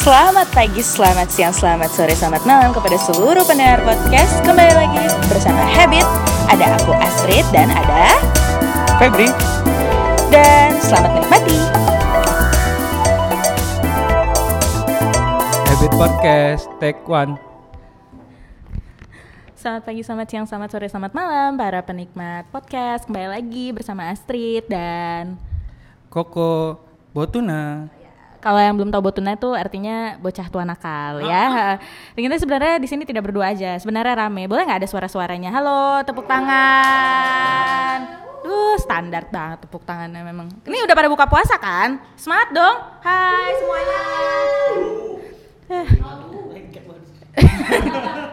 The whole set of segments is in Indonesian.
Selamat pagi, selamat siang, selamat sore, selamat malam kepada seluruh pendengar podcast. Kembali lagi bersama Habit. Ada aku Astrid dan ada Febri, dan selamat menikmati. Habit Podcast, take one. Selamat pagi, selamat siang, selamat sore, selamat malam para penikmat podcast. Kembali lagi bersama Astrid dan Koko Botuna. Kalau yang belum tahu botuna itu artinya bocah tua nakal ya. Dan kita sebenarnya di sini tidak berdua aja. Sebenarnya rame. Boleh nggak ada suara-suaranya? Halo, tepuk tangan. Duh, standar banget tepuk tangannya memang. Ini udah pada buka puasa kan? Semangat dong. Hai semuanya.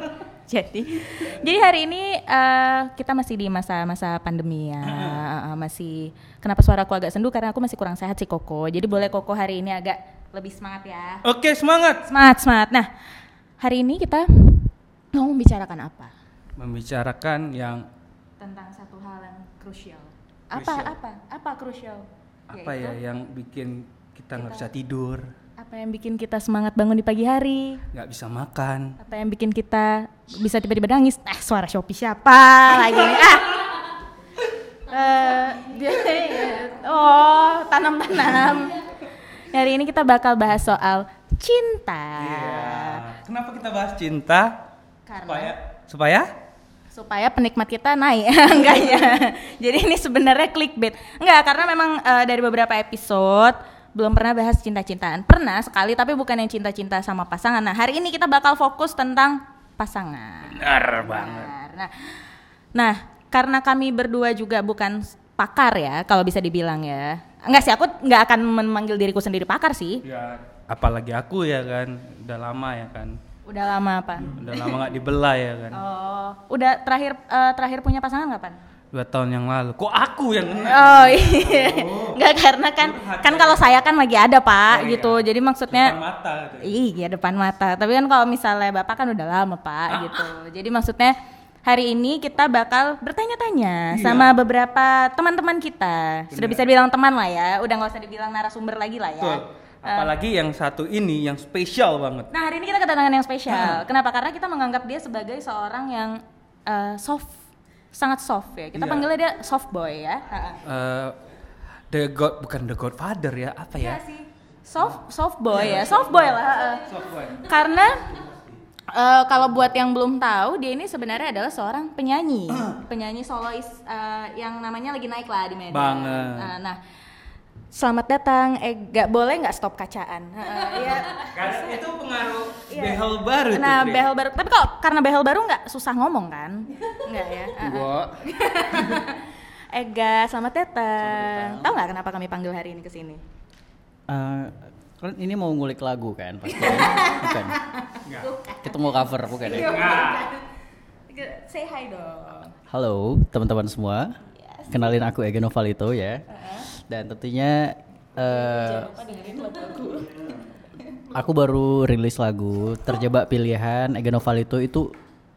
Jadi, jadi hari ini eh, kita masih di masa-masa pandemi ya, Eh, masih. Kenapa suaraku agak sendu? Karena aku masih kurang sehat sih Koko. Jadi boleh Koko hari ini agak lebih semangat ya. Oke, semangat. Semangat, semangat. Nah, hari ini kita mau membicarakan apa? Membicarakan yang Tentang satu hal yang krusial. Apa? Apa? Apa krusial? apa Yaitu, ya yang bikin kita nggak bisa tidur, Apa yang bikin kita semangat bangun di pagi hari? nggak bisa makan. Apa yang bikin kita bisa tiba-tiba nangis? Eh, suara Shopee siapa lagi? Ah. Eh, dia- oh, tanam-tanam. Hari ini kita bakal bahas soal cinta. Iya. Kenapa kita bahas cinta? Karena Supaya supaya supaya penikmat kita naik enggak ya jadi ini sebenarnya clickbait enggak karena memang eh, dari beberapa episode belum pernah bahas cinta-cintaan. Pernah sekali tapi bukan yang cinta-cinta sama pasangan. Nah hari ini kita bakal fokus tentang pasangan. Benar banget. Nah nah karena kami berdua juga bukan pakar ya kalau bisa dibilang ya. Enggak sih aku nggak akan memanggil diriku sendiri pakar sih. Ya, apalagi aku ya kan, udah lama ya kan, udah lama apa? Udah lama nggak dibelah ya kan. oh udah terakhir eh, terakhir punya pasangan kapan Dua tahun yang lalu. Kok aku yang kena? Oh iya, nggak karena kan kan kalau saya kan lagi ada pak Oh, iya. gitu, jadi maksudnya Depan mata. gitu. iya depan mata. Tapi kan kalau misalnya bapak kan udah lama pak Ah. gitu, jadi maksudnya hari ini kita bakal bertanya-tanya Iya. sama beberapa teman-teman kita. Sudah bisa dibilang teman lah ya, udah nggak usah dibilang narasumber lagi lah ya. Betul. Apalagi yang satu ini yang spesial banget. Nah hari ini kita kedatangan yang spesial. Kenapa? Karena kita menganggap dia sebagai seorang yang eh, soft, sangat soft ya. Kita Iya. panggilnya dia soft boy ya. Eh, the God bukan the Godfather ya apa ya? Iya sih. Soft soft boy ya, soft boy lah. heeh. Software. Karena eh, kalau buat yang belum tahu, dia ini sebenarnya adalah seorang penyanyi, penyanyi solois eh, yang namanya lagi naik lah di Medan. Banget. Eh, nah, selamat datang. Eh, gak boleh nggak stop kacaan. Heeh, iya. Karena itu pengaruh Iya. behel baru tuh. Nah, Tri. behel baru. Tapi kok karena behel baru nggak susah ngomong kan? Nggak ya? Heeh. Enggak. Ega, selamat datang. Tahu nggak kenapa kami panggil hari ini ke sini? Eh, kan ini mau ngulik lagu kan pasti bukan kita mau cover bukan ya Say hi dong. halo teman-teman semua kenalin aku Ega Novalito ya dan tentunya eh, aku baru rilis lagu terjebak pilihan Ega Novalito itu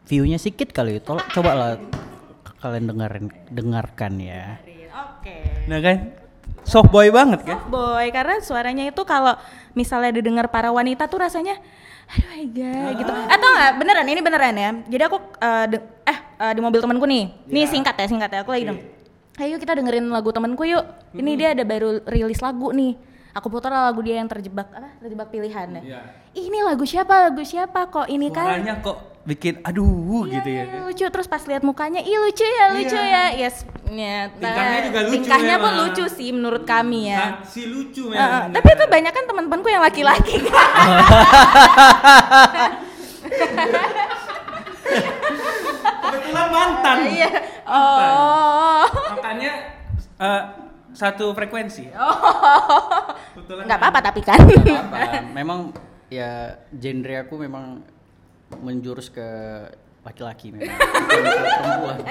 viewnya sedikit kali tolong coba lah kalian dengerin dengarkan ya Oke. Nah kan soft boy banget kan? Soft boy karena suaranya itu kalau misalnya didengar para wanita tuh rasanya aduh Ega gitu. Atau enggak beneran ini beneran ya. Jadi aku eh, de- eh eh, di mobil temanku nih. Nih singkat ya singkat ya aku lagi dong. Ayo kita dengerin lagu temanku yuk. Ini dia ada baru rilis lagu nih. Aku putar lagu dia yang terjebak apa? Terjebak pilihan ya. Iya. Ih, Ini lagu siapa? Lagu siapa kok ini kan? Suaranya kok bikin aduh Iya, gitu ya. iya, lucu terus pas lihat mukanya, ih lucu ya, lucu ya. Yes, ya, Tingkahnya juga lucu Tingkahnya pun lucu sih menurut kami ya. Nah, si lucu memang. tapi itu banyak kan teman-temanku yang laki-laki. kebetulan mantan. Iya. Oh. Makanya eh, satu frekuensi. Kebetulan Nggak apa-apa tapi kan. apa memang ya genre aku memang menjurus ke laki-laki memang perempuan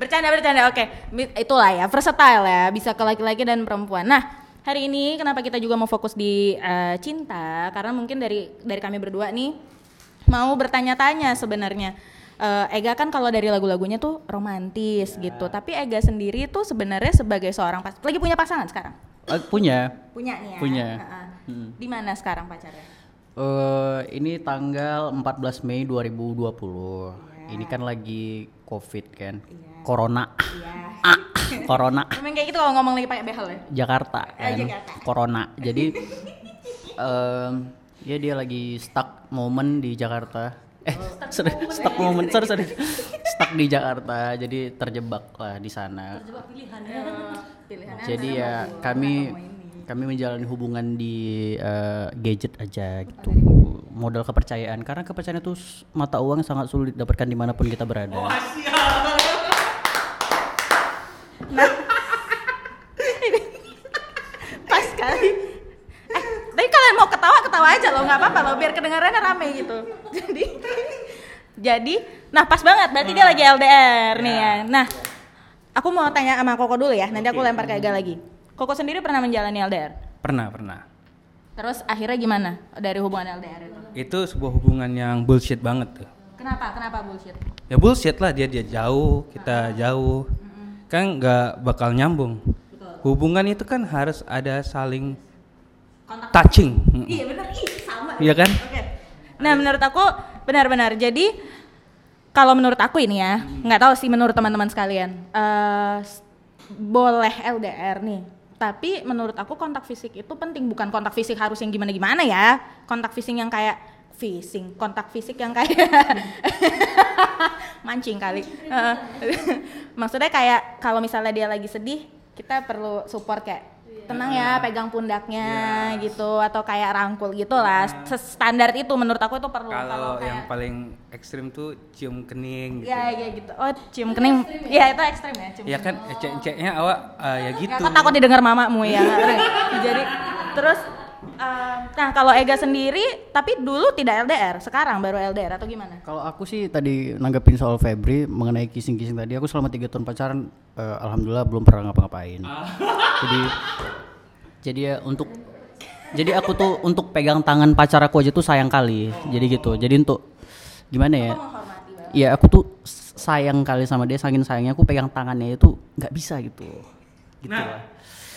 bercanda bercanda. Oke. Itulah ya, versatile ya, bisa ke laki-laki dan perempuan. Nah, hari ini kenapa kita juga mau fokus di eh, cinta? Karena mungkin dari dari kami berdua nih mau bertanya-tanya sebenarnya. Eh, Ega kan kalau dari lagu-lagunya tuh romantis gitu, tapi Ega sendiri tuh sebenarnya sebagai seorang pas lagi punya pasangan sekarang. Eh, punya Punya nih ya. Punya. Hmm. Di mana sekarang pacarnya? Eh, ini tanggal 14 Mei 2020. Ini kan lagi Covid kan. Corona. Ah, corona. Emang kayak gitu kalau ngomong lagi pakai behel ya? Jakarta kan. Jakarta. Corona. Jadi em, ya dia lagi stuck momen di Jakarta. Eh, sorry, stuck momen, sorry, sorry. Stuck di Jakarta, jadi terjebak lah di sana. Pilihan. Jadi ya kami kami menjalani hubungan di eh, gadget aja gitu. Modal kepercayaan karena kepercayaan itu mata uang sangat sulit dapatkan di mana pun kita berada. Pas sekali. Eh, tapi kalian mau ketawa ketawa aja loh, nggak apa-apa loh, biar kedengarannya rame gitu. Jadi, nah pas banget, berarti dia lagi LDR nih ya. Nah, aku mau tanya sama Koko dulu ya, nanti aku lempar ke Ega lagi. Koko sendiri pernah menjalani LDR? Pernah, pernah. Terus akhirnya gimana dari hubungan LDR itu? Itu sebuah hubungan yang bullshit banget tuh. Kenapa? Kenapa bullshit? Ya bullshit lah dia dia jauh, kita jauh. Kan nggak bakal nyambung. Hubungan itu kan harus ada saling Kontak. touching. Mm. Iya benar, ih sama. Iya kan? Oke. Nah menurut aku benar-benar. Jadi kalau menurut aku ini ya, nggak tahu sih menurut teman-teman sekalian, eh, s- boleh LDR nih. Tapi menurut aku kontak fisik itu penting, bukan kontak fisik harus yang gimana-gimana ya. Kontak fisik yang kayak fishing, kontak fisik yang kayak mancing kali. Heeh. Maksudnya kayak kalau misalnya dia lagi sedih, kita perlu support kayak tenang ya, pegang pundaknya gitu atau kayak rangkul gitu lah. Standar itu menurut aku itu perlu. Kalau yang kayak- paling ekstrim tuh cium kening gitu. Ya, ya gitu. Oh, cium kening. Iya, itu ekstrim ya, cium Ya kan ecek-eceknya awak eh, ya gitu. Ya, aku takut didengar mamamu ya. Jadi terus eh, nah kalau Ega sendiri tapi dulu tidak LDR, sekarang baru LDR atau gimana? Kalau aku sih tadi nanggepin soal Febri mengenai kissing-kissing tadi, aku selama tiga tahun pacaran, eh, alhamdulillah belum pernah ngapa-ngapain. Jadi, jadi ya untuk, jadi aku tuh untuk pegang tangan pacar aku aja tuh sayang kali. Jadi gitu. Jadi untuk gimana ya? Iya aku tuh sayang kali sama dia, saking sayangnya aku pegang tangannya itu nggak bisa gitu. Gitu Nah, lah.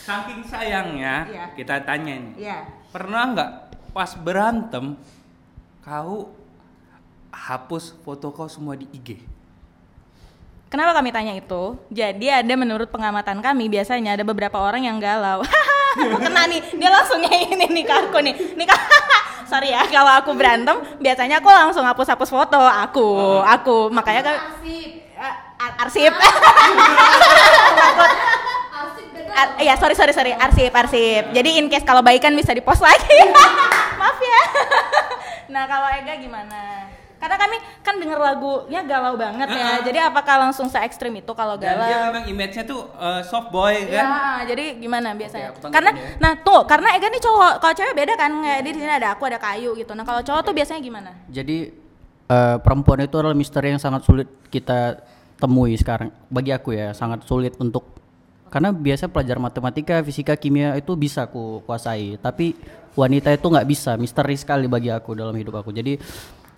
Saking sayangnya Iya. kita tanya nih. Iya. Pernah nggak pas berantem kau hapus foto kau semua di IG? Kenapa kami tanya itu? Jadi ada menurut pengamatan kami biasanya ada beberapa orang yang galau. Aku kena nih, dia langsung ini nih ke aku nih. Nih Kak. Sorry ya, kalau aku berantem biasanya aku langsung hapus-hapus foto aku, aku makanya kan arsip. Takut. Ar- Iya, sorry sorry sorry, arsip arsip. Jadi in case kalau baikan bisa dipost lagi. Maaf ya. nah kalau Ega gimana? Karena kami kan denger lagunya galau banget ya. Jadi apakah langsung se ekstrim itu kalau Dan galau? dia memang image-nya tuh eh, soft boy kan? Ya, jadi gimana biasanya? aku tanggapin karena ya. nah tuh, karena Ega nih cowok, kalau cewek beda kan, kayak di sini ada aku, ada kayu gitu. Nah, kalau cowok tuh biasanya gimana? Jadi eh, perempuan itu adalah misteri yang sangat sulit kita temui sekarang. Bagi aku ya, sangat sulit untuk karena biasa pelajar matematika, fisika, kimia itu bisa aku kuasai, tapi wanita itu nggak bisa, misteri sekali bagi aku dalam hidup aku. Jadi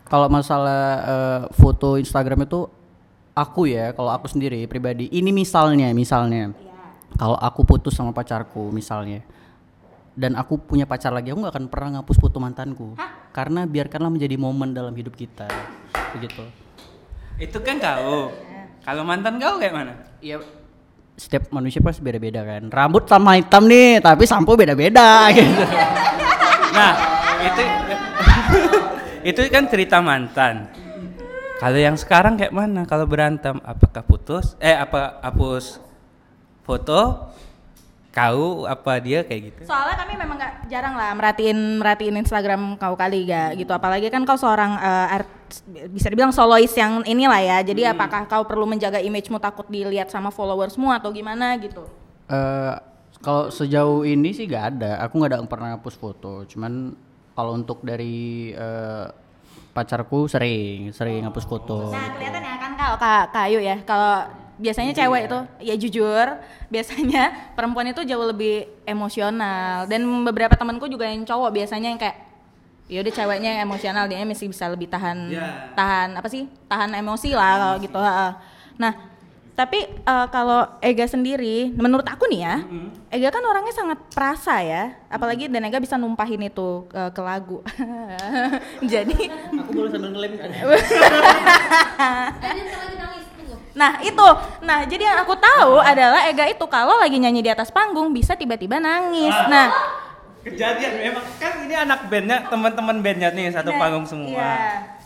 kalau masalah eh, foto Instagram itu aku ya, kalau aku sendiri pribadi, ini misalnya, misalnya. Kalau aku putus sama pacarku misalnya. Dan aku punya pacar lagi aku nggak akan pernah ngapus foto mantanku. Karena biarkanlah menjadi momen dalam hidup kita. Begitu. Itu kan kau. Kalau mantan kau kayak mana? Iya setiap manusia pasti beda-beda kan rambut sama hitam nih tapi sampo beda-beda gitu Nah, itu itu kan cerita mantan. Kalau yang sekarang kayak mana? Kalau berantem, apakah putus? Eh, apa hapus foto? Kau apa dia kayak gitu? Soalnya kami memang nggak jarang lah merhatiin merhatiin Instagram kau kali gak gitu. Apalagi kan kau seorang eh, art, bisa dibilang solois yang inilah ya. Jadi apakah kau perlu menjaga imagemu takut dilihat sama followersmu atau gimana gitu? Eh, kalau sejauh ini sih gak ada. Aku nggak ada pernah hapus foto. Cuman kalau untuk dari eh, pacarku sering sering hapus foto. Nah kelihatan ya kan kalau Kak Kayu ya? Kalau biasanya cewek itu ya jujur biasanya perempuan itu jauh lebih emosional. Dan beberapa temanku juga yang cowok biasanya yang kayak ya udah ceweknya yang emosional dia masih bisa lebih tahan Ya. tahan apa sih tahan emosi lah kalau gitu nah Tapi eh, kalau Ega sendiri, menurut aku nih ya, Ega kan orangnya sangat perasa ya, apalagi dan Ega bisa numpahin itu eh, ke lagu. Jadi, Aku boleh sambil ngelem kan? nah itu, nah jadi yang aku tahu adalah Ega itu kalau lagi nyanyi di atas panggung bisa tiba-tiba nangis. Nah, Kejadian memang kan ini anak bandnya teman-teman bandnya nih satu Nah, panggung semua. iya.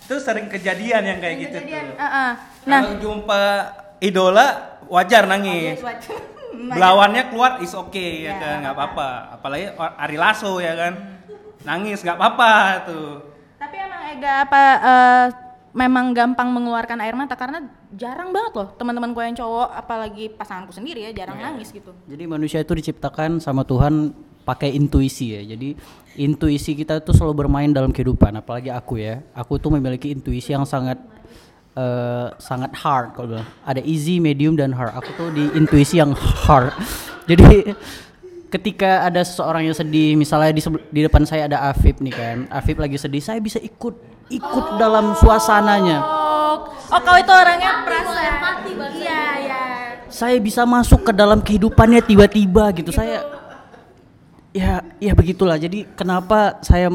Itu sering kejadian yang kayak gitu kejadian, tuh. uh-uh. nah, Kalau jumpa idola wajar nangis. Belawannya keluar is oke ya Ya, kan nggak apa-apa. Apalagi Ari Lasso ya kan. Nangis nggak apa-apa tuh. Tapi emang Ega apa eh, memang gampang mengeluarkan air mata karena jarang banget loh teman-teman gue yang cowok apalagi pasanganku sendiri ya jarang nangis gitu. Jadi manusia itu diciptakan sama Tuhan pakai intuisi ya. Jadi intuisi kita itu selalu bermain dalam kehidupan. Apalagi aku ya. Aku tuh memiliki intuisi yang sangat eh, sangat hard kalau bilang. Ada easy, medium dan hard. Aku tuh di intuisi yang hard. Jadi ketika ada seseorang yang sedih, misalnya di, di depan saya ada Afif nih kan. Afif lagi sedih, saya bisa ikut ikut dalam suasananya. Oh, oh kau itu orangnya perasa. Iya, iya. saya bisa masuk ke dalam kehidupannya tiba-tiba gitu. Saya ya ya begitulah. Jadi kenapa saya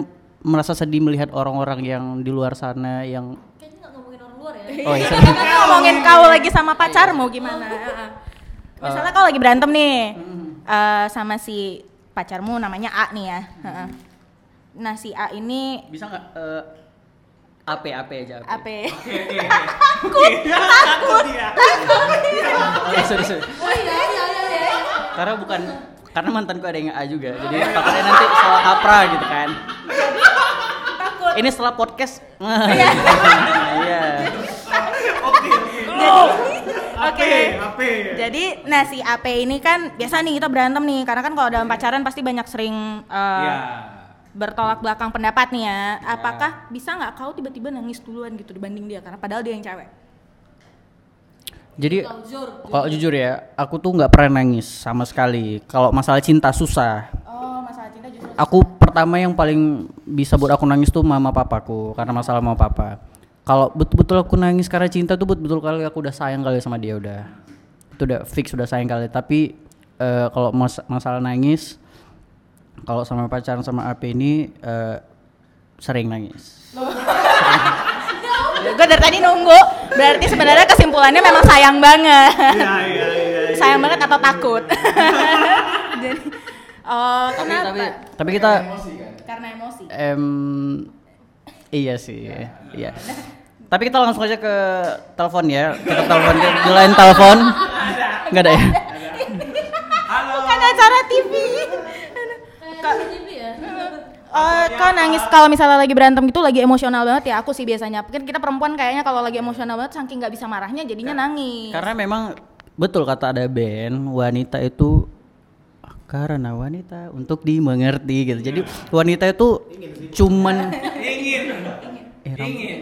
merasa sedih melihat orang-orang yang di luar sana yang Oh iya. Kan ngomongin kau lagi sama pacarmu gimana? Heeh. Misalnya kau lagi berantem nih eh, sama si pacarmu namanya A nih ya. Heeh. Nah si A ini bisa nggak eh, AP AP aja. AP. apa? ya? Oh, iya, sorry, sorry. Karena bukan karena mantanku ada yang A juga. Jadi takutnya nanti salah kaprah gitu kan. Ini setelah podcast. Iya. Oke. Jadi, nah si AP ini kan biasa nih kita berantem nih, karena kan kalau dalam pacaran pasti banyak sering uh, Iya. bertolak belakang pendapat nih ya. Apakah bisa nggak kau tiba-tiba nangis duluan gitu dibanding dia, karena padahal dia yang cewek? Jadi kalau jujur ya, aku tuh nggak pernah nangis sama sekali. Kalau masalah cinta susah. Oh, masalah cinta justru. Aku pertama yang paling bisa buat aku nangis tuh mama papaku karena masalah mama papa. Kalau betul-betul aku nangis karena cinta tuh betul-betul kali aku udah sayang kali sama dia udah. Itu udah fix udah sayang kali. Tapi eh, kalau mas- masalah nangis, kalau sama pacaran sama AP ini eh, sering nangis. Gue dari tadi nunggu. Berarti sebenarnya kesimpulannya memang sayang banget. sayang banget atau takut? Jadi, oh Tapi kenapa? tapi tapi kita Karena emosi. Em, iya sih, iya. Tapi kita langsung aja ke telepon ya. Kita telepon ke di telepon. Enggak ada ya? Eh, kau nangis kalau misalnya lagi berantem gitu lagi emosional banget ya aku sih biasanya mungkin kita perempuan kayaknya kalau lagi emosional banget saking nggak bisa marahnya jadinya nangis Karena memang betul kata ada band wanita itu karena wanita untuk dimengerti gitu. Jadi wanita itu cuman Ingin. Eh, Ingin.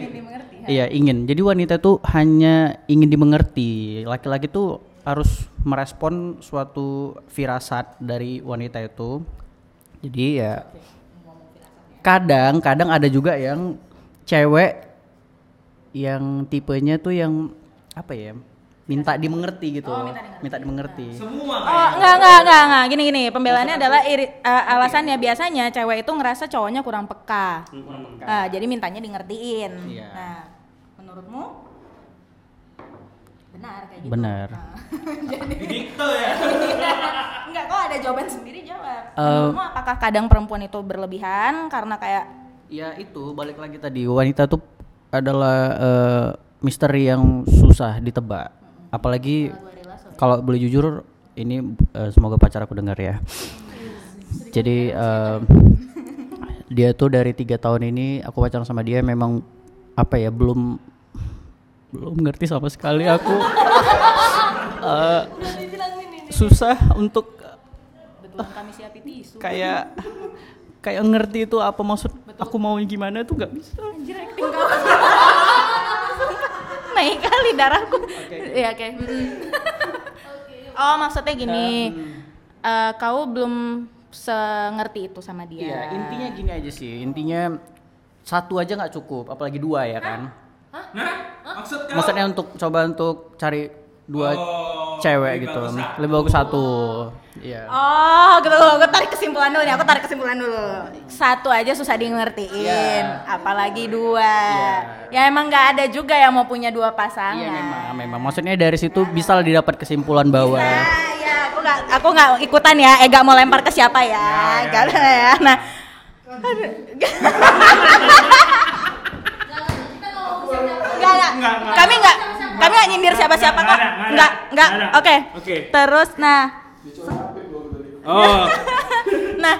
Iya ingin. Jadi wanita itu hanya ingin dimengerti. Laki-laki tuh harus merespon suatu firasat dari wanita itu. Jadi ya kadang kadang ada juga yang cewek yang tipenya tuh yang apa ya minta dimengerti gitu. minta dimengerti. Semua Oh, enggak, enggak, enggak, enggak. Gini, gini. Pembelaannya adalah iri, eh, alasannya biasanya cewek itu ngerasa cowoknya kurang peka. Ah, jadi mintanya di ngertiin. Iya. Nah, menurutmu? Benar kayak gitu. Benar. Nah. Didikte ya. enggak, kok ada jawaban sendiri jawab. Eh, Menurutmu apakah kadang perempuan itu berlebihan karena kayak Ya itu balik lagi tadi wanita tuh adalah eh, misteri yang susah ditebak. Apalagi kalau boleh jujur ini eh, semoga pacar aku dengar ya. Jadi eh, dia tuh dari tiga tahun ini aku pacaran sama dia memang apa ya belum belum ngerti sama sekali aku Eh, susah untuk betul kami siapin tisu. kayak kayak ngerti itu apa maksud aku mau gimana tuh nggak bisa Anjir acting kau. Naik kali darahku. Iya, oke. Mm-mm. Oh, maksudnya gini. eh, kau belum sengerti itu sama dia. Iya, intinya gini aja sih. Intinya satu aja nggak cukup, apalagi dua ya kan. Nah, maksud kau? Maksudnya untuk coba untuk cari dua Oh, cewek gitu lebih bagus satu iya Oh, gitu. Aku tarik kesimpulan dulu nih. Aku tarik kesimpulan dulu. Satu aja susah di ngertiin, Iya. apalagi dua. Ya emang nggak ada juga yang mau punya dua pasangan. iya memang memang maksudnya dari situ bisa lah didapat kesimpulan bahwa ya aku nggak aku nggak ikutan ya. Ega mau lempar ke siapa ya? Gak ada ya. Nah, Enggak, enggak. Kami enggak kami enggak nyindir siapa-siapa kok. Enggak, enggak. Oke. Oke. Terus nah, Oh, nah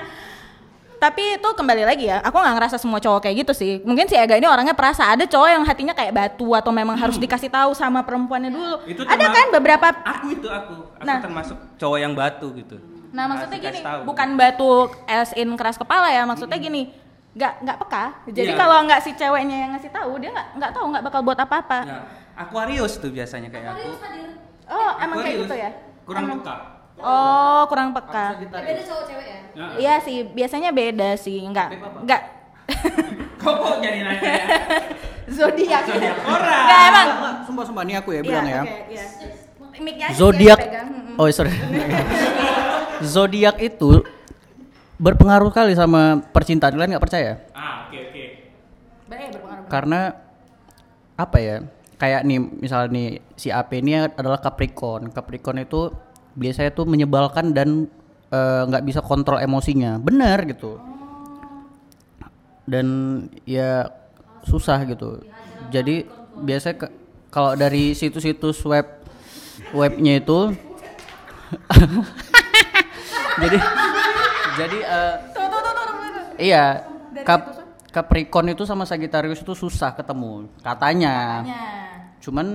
tapi itu kembali lagi ya, aku nggak ngerasa semua cowok kayak gitu sih. Mungkin si Ega ini orangnya perasa. Ada cowok yang hatinya kayak batu atau memang harus dikasih tahu sama perempuannya dulu. Hmm. itu ada kan beberapa. Aku itu aku. Aku Nah. termasuk cowok yang batu gitu. Nah maksudnya gini, bukan batu as in keras kepala ya. Maksudnya gini, nggak nggak peka. Jadi Iya. kalau nggak si ceweknya yang ngasih tahu, dia nggak nggak tahu nggak bakal buat apa-apa. Ya, Aquarius tuh biasanya kayak aku. Oh emang kayak Aquarius. gitu ya? Kurang Emang- peka. Oh kurang peka. beda cowok cewek ya Ya. Iya sih, biasanya beda sih, nggak nggak. Kok kok jadi nanya ya? Zodiak. Zodiak orang. Nggak emang. sumpah sumpah ini aku ya Iya, bilang ya iya. Zodiak oh sorry zodiak itu berpengaruh kali sama percintaan. Kalian nggak percaya? Ah, oke oke. Bener, berpengaruh. karena apa ya kayak nih misalnya nih si AP ini adalah Capricorn. Capricorn itu biasanya tuh menyebalkan dan eh, nggak bisa kontrol emosinya. Benar gitu. Dan ya susah gitu. Jadi biasanya ke- kalau dari situs-situs web webnya itu jadi jadi eh, Tuh, tuh, tuh, tuh, tuh, tuh. Iya, Cap Capricorn itu sama Sagittarius itu susah ketemu katanya. Katanya. Cuman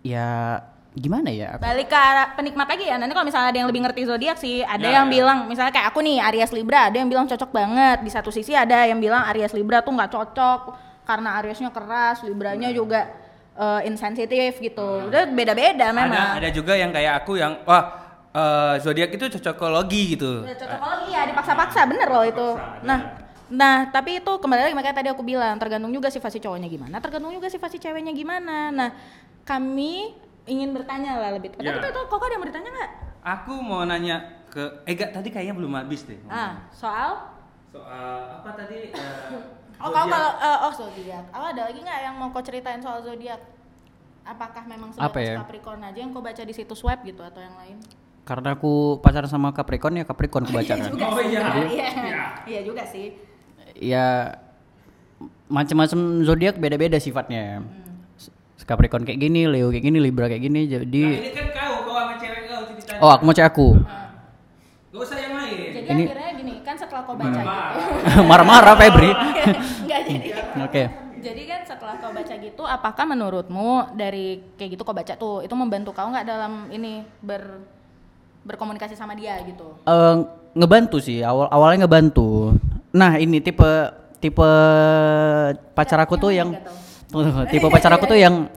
ya gimana ya? Balik ke arah penikmat lagi ya. Nanti kalau misalnya ada yang lebih ngerti zodiak sih, ada Ya, yang ya. bilang misalnya kayak aku nih Aries Libra, ada yang bilang cocok banget. Di satu sisi ada yang bilang Aries Libra tuh nggak cocok karena Ariesnya keras, Libranya juga eh, insensitif gitu. Udah beda-beda memang. Ada ada juga yang kayak aku yang wah eh, zodiak itu cocokologi gitu. Udah cocokologi ya dipaksa-paksa bener loh itu. Nah, nah tapi itu kembali lagi makanya tadi aku bilang tergantung juga sifat si cowoknya gimana, tergantung juga sifat si ceweknya gimana. Nah, kami ingin bertanya lah lebih tepat. Ya. Tapi itu kok ada yang mau ditanya nggak? Aku mau nanya ke Ega tadi kayaknya belum habis deh. Ah, soal? Soal apa tadi? eh, Oh, kalau eh, oh zodiak. Oh, ada lagi nggak yang mau kau ceritain soal zodiak? Apakah memang Apa sebatas ya? Capricorn aja yang kau baca di situs web gitu atau yang lain? Karena aku pacaran sama Capricorn ya Capricorn aku baca kan. juga Oh, sih. iya. Iya. Iya. Iya juga sih. Ya macam-macam zodiak beda-beda sifatnya. Capricorn kayak gini, Leo kayak gini, Libra kayak gini. Nah, Jadi ini kan kau, kau sama cewek kau ceritanya. oh aku mau cek aku. Gak usah yang lain. Jadi Ini- akhirnya gini, kan setelah kau baca Marah. gitu. Marah-marah Febri. Enggak jadi. Oke. Jadi kan setelah kau baca gitu, apakah menurutmu dari kayak gitu kau baca tuh itu membantu kau nggak dalam ini ber berkomunikasi sama dia gitu? Eh, ngebantu sih awal awalnya ngebantu. Nah ini tipe tipe pacar aku tuh yang tunggu. tipe pacar aku tuh yang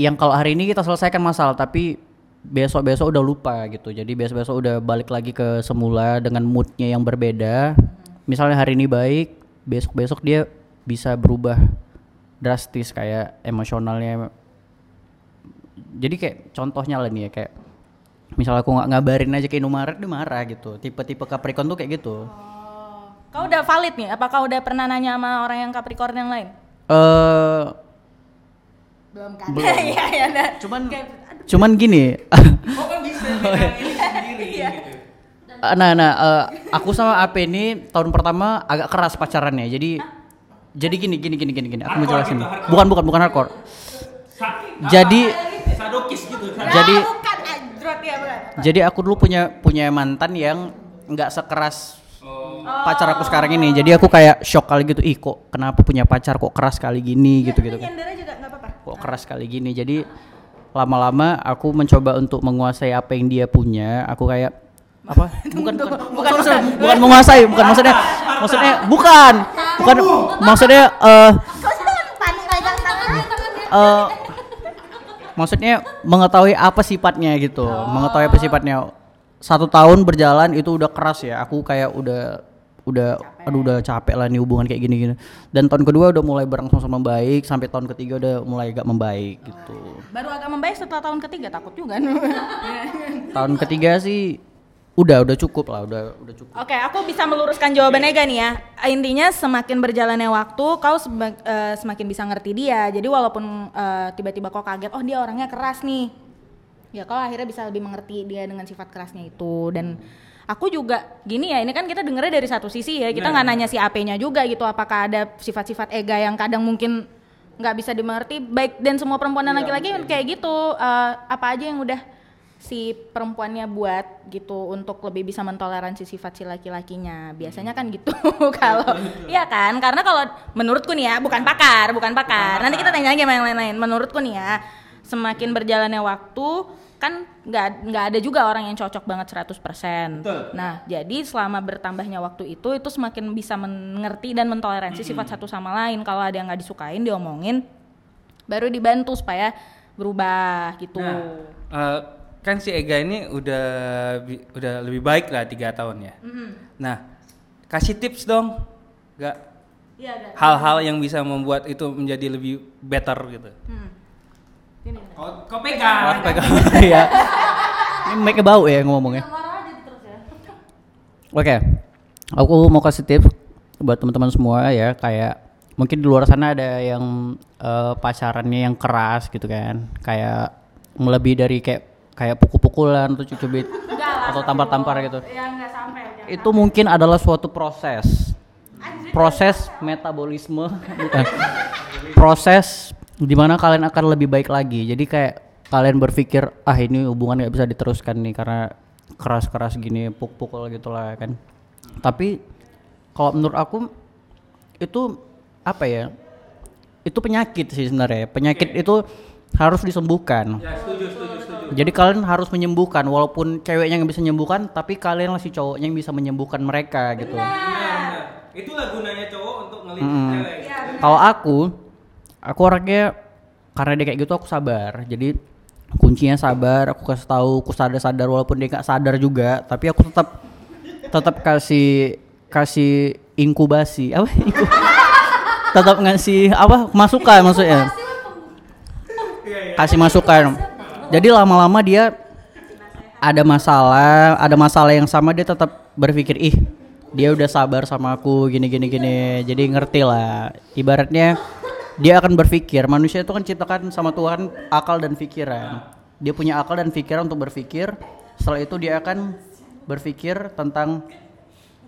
yang kalau hari ini kita selesaikan masalah tapi besok besok udah lupa gitu. Jadi besok besok udah balik lagi ke semula dengan moodnya yang berbeda. Misalnya hari ini baik, besok besok dia bisa berubah drastis kayak emosionalnya. Jadi kayak contohnya lah nih ya kayak misal aku nggak ngabarin aja ke Indomaret dia marah gitu tipe-tipe Capricorn tuh kayak gitu Oh. Kau udah valid nih? Apakah udah pernah nanya sama orang yang Capricorn yang lain? eh Belum kan? Iya, iya. nah. cuman Kayak, cuman gini Kok kan bisa bilang ini sendiri Iya. gitu. nah nah eh, aku sama AP ini tahun pertama agak keras pacarannya jadi jadi gini gini gini gini gini aku mau jelasin gitu, bukan bukan bukan hardcore jadi sadokis gitu. Jadi- Ah, bukan ya bukan. jadi aku dulu punya punya mantan yang nggak sekeras Oh. pacar aku sekarang ini. Jadi aku kayak shock kali gitu. Ih kok kenapa punya pacar kok keras kali gini gitu gitu kan. Nyandera juga nggak apa-apa. kok keras kali gini. Jadi lama-lama aku mencoba untuk menguasai apa yang dia punya. Aku kayak apa? Bukan bukan bukan, maksudnya, bukan menguasai bukan maksudnya maksudnya bukan. Bukan maksudnya eh Kau sih kan panik pegang tangan. eh, maksudnya mengetahui apa sifatnya gitu mengetahui apa sifatnya satu tahun berjalan itu udah keras ya aku kayak udah udah aduh udah capek lah nih hubungan kayak gini-gini. Dan tahun kedua udah mulai berangsur membaik sampai tahun ketiga udah mulai agak membaik gitu. Baru agak membaik setelah tahun ketiga takut juga. Tahun ketiga sih udah udah cukup lah, udah udah cukup. Oke, aku bisa meluruskan jawaban Ega nih ya. Intinya semakin berjalannya waktu, kau sema- eh, semakin bisa ngerti dia. Jadi walaupun eh, tiba-tiba kau kaget, oh dia orangnya keras nih. Ya kau akhirnya bisa lebih mengerti dia dengan sifat kerasnya itu. Dan aku juga gini ya, ini kan kita dengernya dari satu sisi ya. Kita nggak nanya si AP-nya juga gitu. Apakah ada sifat-sifat Ega yang kadang mungkin nggak bisa dimengerti. Baik dan semua perempuan dan laki-laki kayak gitu. Eh, apa aja yang udah si perempuannya buat gitu untuk lebih bisa mentoleransi sifat si laki-lakinya. Biasanya kan gitu kalau iya kan? Karena kalau menurutku nih ya bukan pakar bukan pakar. Nanti kita tanya lagi sama yang lain-lain. Menurutku nih ya semakin berjalannya waktu kan nggak nggak ada juga orang yang cocok banget 100% nah jadi selama bertambahnya waktu itu itu semakin bisa mengerti dan mentoleransi sifat satu sama lain. Kalau ada yang nggak disukain diomongin baru dibantu supaya berubah gitu. Nah, eh, kan si Ega ini udah udah lebih baik lah tiga tahun ya. Nah, kasih tips dong, nggak Iya, hal-hal yang bisa membuat itu menjadi lebih better gitu. Hmm. Gini. Kau, kau pegang. Iya. Ini mic bau ya ngomongnya. Terus ya. Oke, aku mau kasih tips buat teman-teman semua ya kayak mungkin di luar sana ada yang eh, pacarannya yang keras gitu kan, kayak melebihi dari kayak kayak pukul-pukulan atau cubit lah. atau tampar-tampar gitu. Ya enggak sampai. Itu mungkin adalah suatu proses, proses metabolisme, bukan. proses di mana kalian akan lebih baik lagi. Jadi kayak kalian berpikir ah ini hubungan nggak bisa diteruskan nih karena keras-keras gini pukul-pukul gitulah kan. Tapi kalau menurut aku itu apa ya? Itu penyakit sih sebenarnya. Penyakit itu harus disembuhkan. Ya, setuju, setuju, setuju. Jadi kalian harus menyembuhkan walaupun ceweknya yang bisa menyembuhkan tapi kalian masih cowoknya yang bisa menyembuhkan mereka gitu. Benar, benar. Itulah gunanya cowok untuk ngelihat Mm-mm. cewek. Kalau aku, aku orangnya karena dia kayak gitu aku sabar. Jadi kuncinya sabar. Aku kasih tahu, aku sadar-sadar walaupun dia nggak sadar juga. Tapi aku tetap tetap kasih kasih inkubasi apa? Tetap ngasih apa masukan maksudnya. Kasih masukan. Jadi lama-lama dia ada masalah, ada masalah yang sama dia tetap berpikir ih dia udah sabar sama aku gini gini gini. Jadi ngerti lah. Ibaratnya dia akan berpikir manusia itu kan ciptakan sama Tuhan akal dan pikiran. Dia punya akal dan pikiran untuk berpikir. Setelah itu dia akan berpikir tentang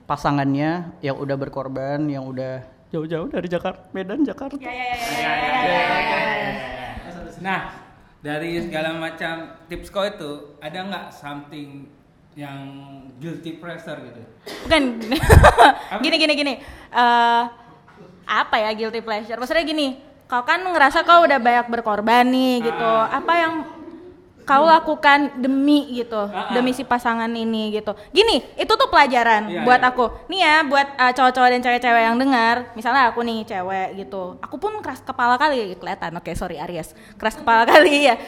pasangannya yang udah berkorban, yang udah jauh-jauh dari Jakarta, Medan, Jakarta. Nah, dari segala macam tips kau itu ada nggak something yang guilty pleasure gitu? Bukan. gini gini gini. Eh apa ya guilty pleasure? Maksudnya gini, kau kan ngerasa kau udah banyak berkorban nih gitu. Apa yang kau lakukan demi gitu, demi si pasangan ini gitu. Gini, itu tuh pelajaran Iya, buat iya. aku. Nih ya, buat eh, cowok-cowok dan cewek-cewek yang dengar, misalnya aku nih cewek gitu. Aku pun keras kepala kali kelihatan. Oke, sorry Aries. Keras kepala kali ya.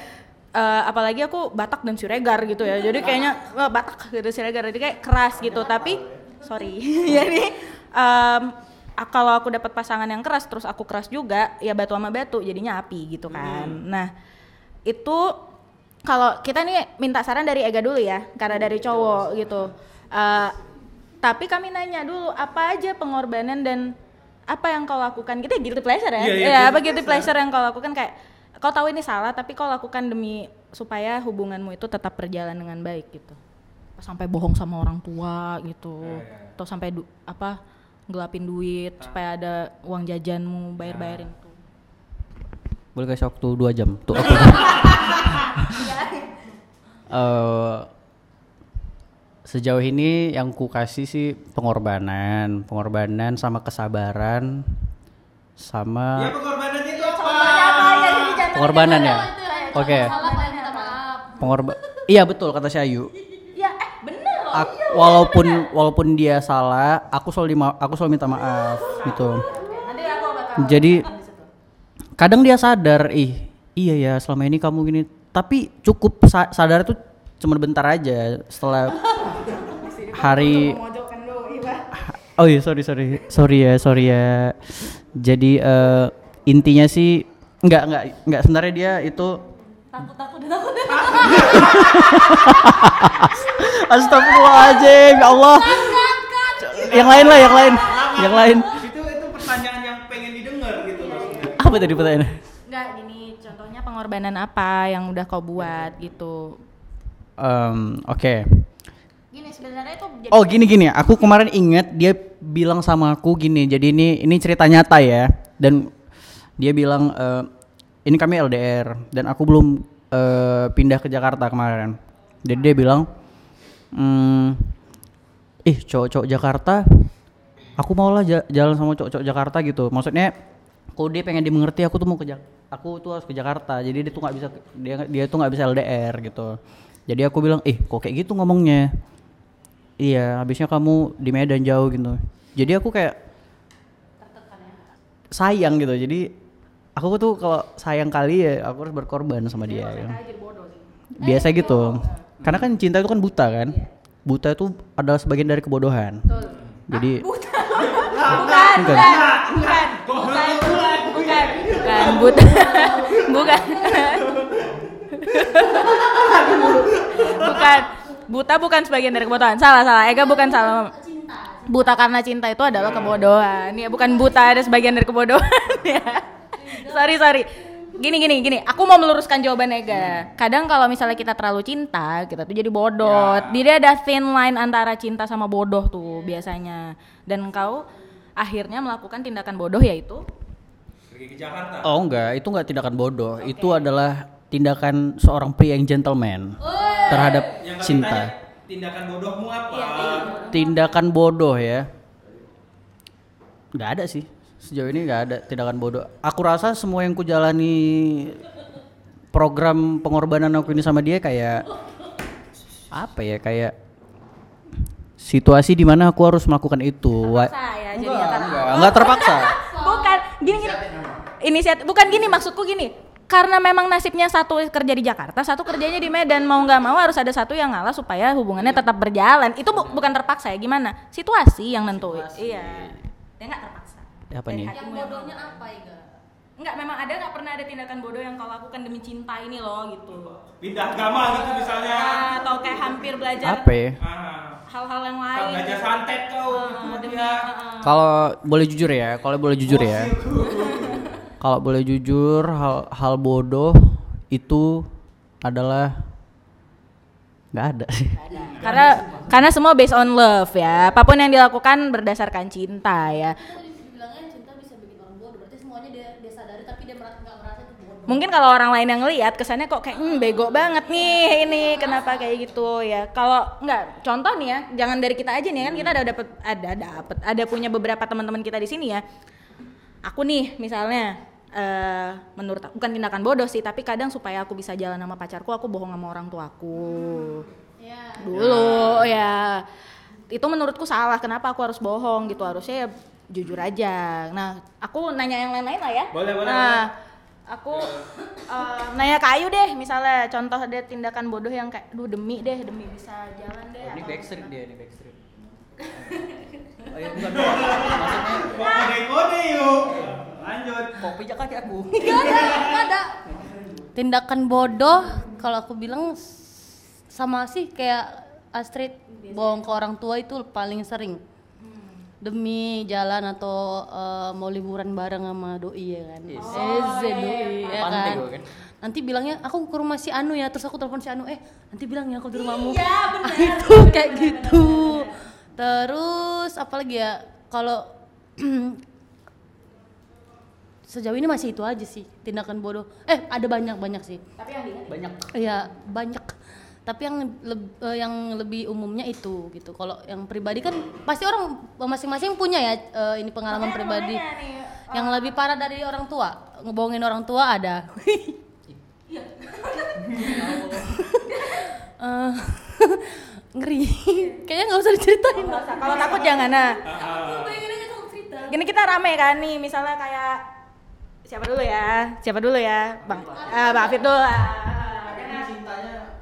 Eh, apalagi aku Batak dan Siregar gitu ya. Jadi kayaknya wah, Batak gitu Siregar. Jadi kayak keras gitu, tapi sorry. Jadi a- kalau aku dapat pasangan yang keras terus aku keras juga, ya batu sama batu jadinya api gitu kan. Nah, itu kalau kita nih minta saran dari Ega dulu ya, karena dari cowok gitu. Eh, tapi kami nanya dulu apa aja pengorbanan dan apa yang kau lakukan? Kita guilty pleasure ya, Iya, iya, ya apa guilty pleasure yang kau lakukan kayak kau tahu ini salah tapi kau lakukan demi supaya hubunganmu itu tetap berjalan dengan baik gitu. Sampai bohong sama orang tua gitu, atau sampai du- apa gelapin duit supaya ada uang jajanmu bayar-bayarin tuh. Boleh kasih waktu dua jam tuh aku. Eh, sejauh ini yang ku kasih sih pengorbanan, pengorbanan sama kesabaran, sama pengorbanan itu pengorbanan ya. Oke. Pengorban. Iya betul kata si Ayu. Ya, eh bener loh. Ak- walaupun walaupun dia salah, aku selalu dima- aku selalu minta maaf gitu. Nanti aku bakal Jadi kadang dia sadar, ih iya ya selama ini kamu gini. Tapi cukup sa- sadar itu cuma bentar aja setelah hari Oh iya sorry sorry sorry ya sorry ya. Jadi eh, intinya sih nggak nggak nggak sebenarnya dia itu Takut takut takut. Astagfirullahaladzim ya Allah. Yang lain lah yang lain yang lain. Itu itu pertanyaan yang pengen didengar gitu. Apa tadi pertanyaannya? Gini, pengorbanan apa yang udah kau buat gitu. Em, Oke. Gini sebenarnya itu jadi Oh gini gini, aku kemarin inget dia bilang sama aku gini. Jadi ini ini cerita nyata ya. Dan dia bilang eh, ini kami LDR dan aku belum eh, pindah ke Jakarta kemarin. Jadi dia bilang, hmm, ih cowok-cowok Jakarta, aku maulah ja- jalan sama cowok-cowok Jakarta gitu. Maksudnya, kalau dia pengen dimengerti, aku tuh mau ke Jak- aku tuh harus ke Jakarta. Jadi dia tuh nggak bisa dia dia tuh nggak bisa LDR gitu. Jadi aku bilang, ih kok kayak gitu ngomongnya? Iya, habisnya kamu di Medan jauh gitu. Jadi aku kayak sayang gitu. Jadi aku tuh kalau sayang kali ya aku harus berkorban sama dia. ya. Biasa gitu. Karena kan cinta itu kan buta kan. Buta itu adalah sebagian dari kebodohan. Jadi bukan, bukan, bukan, bukan, bukan, buta, bukan, bukan, buta bukan sebagian dari kebodohan. Salah, salah. Ega bukan salah. Buta karena cinta itu adalah kebodohan. Ya, bukan buta ada sebagian dari kebodohan. ya. Sorry, sorry. Gini, gini, gini. Aku mau meluruskan jawaban Ega. Kadang kalau misalnya kita terlalu cinta, kita tuh jadi bodoh. Dia ada thin line antara cinta sama bodoh tuh biasanya. Dan kau akhirnya melakukan tindakan bodoh yaitu Pergi ke Jakarta. oh enggak, itu enggak tindakan bodoh. Itu adalah tindakan seorang pria yang gentleman terhadap Yang cinta. tanya, tindakan bodohmu apa? Tindakan bodoh ya. Nggak ada sih. Sejauh ini nggak ada tindakan bodoh. Aku rasa semua yang ku jalani program pengorbanan aku ini sama dia kayak apa ya kayak situasi di mana aku harus melakukan itu. Saya jadi Enggak, enggak, enggak terpaksa. bukan gini gini inisiatif bukan gini maksudku gini karena memang nasibnya satu kerja di Jakarta satu kerjanya di Medan mau nggak mau harus ada satu yang ngalah supaya hubungannya tetap berjalan itu bu- bukan terpaksa ya gimana situasi yang nentuin iya dia nggak terpaksa Apa Dari nih? Yang bodohnya apa Iga? Enggak, memang ada nggak pernah ada tindakan bodoh yang kau lakukan demi cinta ini loh gitu. Pindah agama gitu misalnya. Ah, atau kayak hampir belajar Apa ya? Hal-hal yang kau lain. belajar santet kau. Ah, demi ah, Kalau boleh jujur ya, kalau boleh jujur ya. Kalau boleh jujur, hal hal bodoh itu adalah nggak ada sih. karena karena semua based on love ya. Apa pun yang dilakukan berdasarkan cinta ya. Mungkin kalau orang lain yang ngelihat kesannya kok kayak hmm, bego banget nih ini kenapa kayak gitu ya. Kalau nggak contoh nih ya, jangan dari kita aja nih kan kita ada dapat ada dapat ada punya beberapa teman-teman kita di sini ya. Aku nih misalnya eh menurut aku bukan tindakan bodoh sih, tapi kadang supaya aku bisa jalan sama pacarku aku bohong sama orang tuaku. Ya. Dulu ya. Itu menurutku salah. Kenapa aku harus bohong gitu? Harusnya ya jujur aja. Nah, aku nanya yang lain-lain lah ya. Boleh, boleh, Nah, aku eh, nanya ke Ayu deh, misalnya contoh ada tindakan bodoh yang kayak, duh demi deh, demi bisa jalan deh. Ini atau- backstreet dia, ini backstreet. Oh iya, bukan dong. Maksudnya Kode-kode yuk. Lanjut. kok pijak kaki aku. Gak ada, gak ada. Tindakan bodoh kalau aku bilang sama sih kayak Astrid bohong ke orang tua itu paling sering demi jalan atau eh, mau liburan bareng sama doi ya kan Eze doi ya Pantai kan kan. nanti bilangnya aku ke rumah si Anu ya terus aku telepon si Anu eh nanti bilang ya aku di rumahmu Iya, bener. itu kayak gitu terus apalagi ya kalau sejauh ini masih itu aja sih tindakan bodoh eh ada banyak banyak sih Tapi yang diingat Banyak. Iya banyak. Tapi yang leb- eh, yang lebih umumnya itu gitu. Kalau yang pribadi kan pasti orang masing-masing punya ya eh, ini pengalaman pribadi. Yang lebih parah dari orang tua, ngebohongin orang tua ada. Eh, ngeri. Kayaknya nggak usah diceritain. Kalau takut jangan nah. Aku. Gini kita rame kan nih, misalnya kayak siapa dulu ya? Siapa dulu ya? Bang, ah, Bang Afif dulu. Cintanya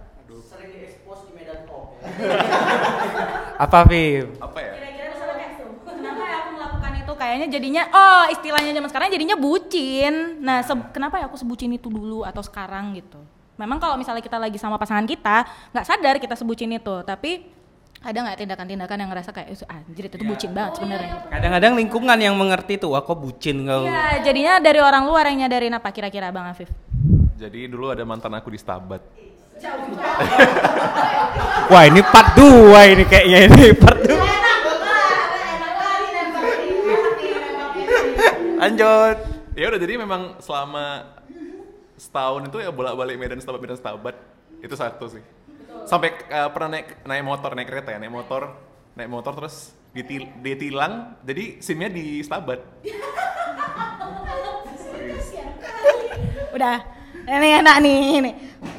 sering diekspos di Medan Talk. Apa Viv? apa ya Kira-kira misalnya kayak kenapa kayaknya jadinya oh istilahnya zaman sekarang jadinya bucin nah se- kenapa ya aku sebucin itu dulu atau sekarang gitu memang kalau misalnya kita lagi sama pasangan kita nggak sadar kita sebucin itu tapi ada nggak tindakan-tindakan yang ngerasa kayak "Eh, anjir itu tuh bucin banget sebenarnya Kadang-kadang lingkungan yang mengerti tuh, wah kok bucin kau. Iya, jadinya dari orang luar yang nyadarin apa kira-kira Bang Afif? Jadi dulu ada mantan aku di Stabat. Wah ini part 2 ini kayaknya ini part 2. Lanjut. Ya udah jadi memang selama setahun itu ya bolak-balik Medan Stabat Medan Stabat itu satu sih. Sampai eh, pernah naik naik motor naik kereta ya naik motor naik motor terus ditil, ditilang jadi simnya di Stabat. Udah. Ini enak nih ini.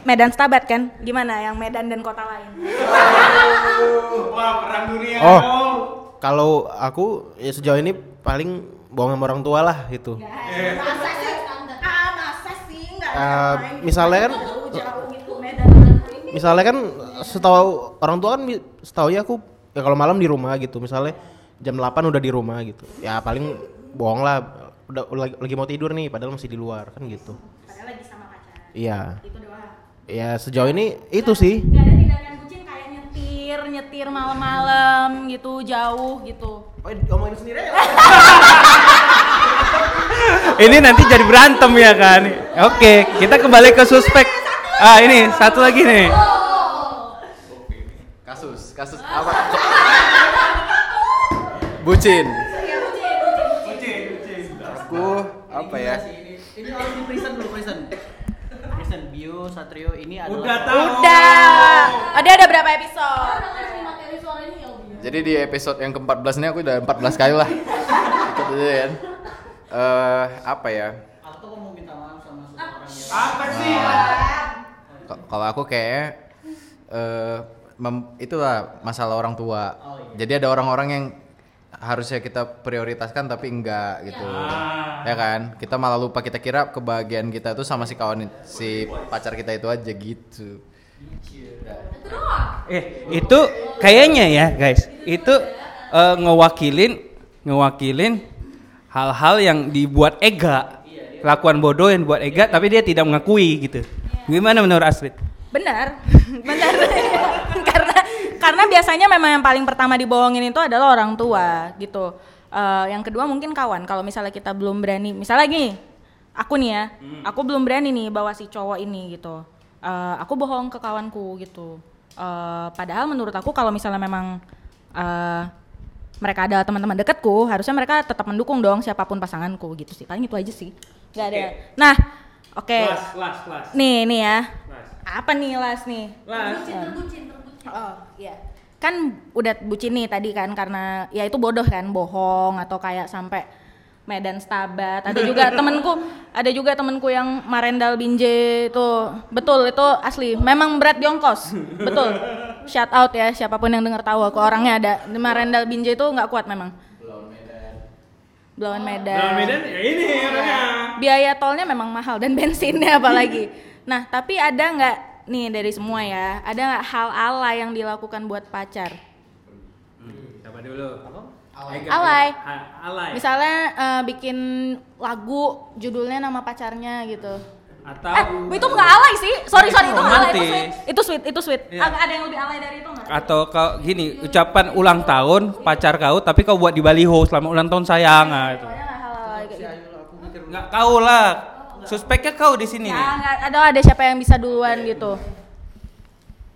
Medan Stabat kan? Gimana yang Medan dan kota lain? Wah perang dunia. Oh, kalau aku ya sejauh ini paling bohong sama orang tua lah gitu. Eh, misalnya kan, misalnya kan setahu orang tua kan, setahu ya aku ya kalau malam di rumah gitu. Misalnya jam 8 udah di rumah gitu. Ya paling bohong lah. Udah, lagi, lagi mau tidur nih, padahal masih di luar kan gitu. Padahal lagi sama pacar. Iya. Itu doang. Ya sejauh ini itu sih. Gak ada nyetir, nyetir malam-malam gitu, jauh gitu. Oh, ngomongin sendiri ya. Ini nanti jadi berantem ya kan. Oke, kita kembali ke suspek. Ah ini satu lagi nih. Kasus, kasus apa? Bucin. Aku apa ya? Ini harus di prison dulu prison. Prison Bio Satrio ini adalah Udah. Oh, dia ada berapa episode? Jadi di episode yang ke-14 ini aku udah 14 kali lah. Ikut aja kan. Eh, apa ya? Aku mau minta maaf sama seseorang yang Apa sih? K- Kalau aku kayak eh mem- itulah masalah orang tua. Jadi ada orang-orang yang harusnya kita prioritaskan tapi enggak gitu. Ya kan? Kita malah lupa kita kira kebahagiaan kita itu sama si kawan si pacar kita itu aja gitu. Eh itu kayaknya ya guys, itu eh, ngewakilin ngewakilin hal-hal yang dibuat Ega, kelakuan bodoh yang buat Ega, tapi dia tidak mengakui gitu. Gimana menurut Astrid? Benar, benar. karena karena biasanya memang yang paling pertama dibohongin itu adalah orang tua gitu. Eh, yang kedua mungkin kawan. Kalau misalnya kita belum berani, misalnya gini, aku nih ya, aku belum berani nih bawa si cowok ini gitu. Eh, aku bohong ke kawanku gitu. Eh, padahal menurut aku kalau misalnya memang eh, mereka ada teman-teman dekatku, harusnya mereka tetap mendukung dong siapa pun pasanganku gitu sih. Paling itu aja sih. Gak ada. Nah, oke. las, las. Nih, nih ya. Apa nih las nih? Las. Oh, iya. Kan udah bucin nih tadi kan karena ya itu bodoh kan, bohong atau kayak sampai Medan Stabat. Ada juga temenku, ada juga temenku yang Marendal Binje itu betul itu asli. Memang berat di ongkos. Betul. Shout out ya siapa pun yang dengar tahu aku orangnya ada di Marendal Binje itu nggak kuat memang. Blauan Medan. Dalam Medan ya ini orangnya. biaya tolnya memang mahal dan bensinnya apalagi. Nah, tapi ada nggak nih dari semua ya, ada nggak hal ala yang dilakukan buat pacar? Siapa dulu? Alay. Alay. Misalnya eh, bikin lagu judulnya nama pacarnya gitu. Atau Eh, itu nggak alay sih. Sorry sorry itu nggak alay itu sweet. Itu sweet, itu sweet. Iya. Ada yang lebih alay dari itu nggak? atau kau gini ucapan ulang tahun pacar kau tapi kau buat di baliho selama ulang tahun sayang ah, itu. Nggak gitu. Nggak kau lah. Suspeknya kau di sini nih. Ya, nggak ada ada siapa yang bisa duluan gitu.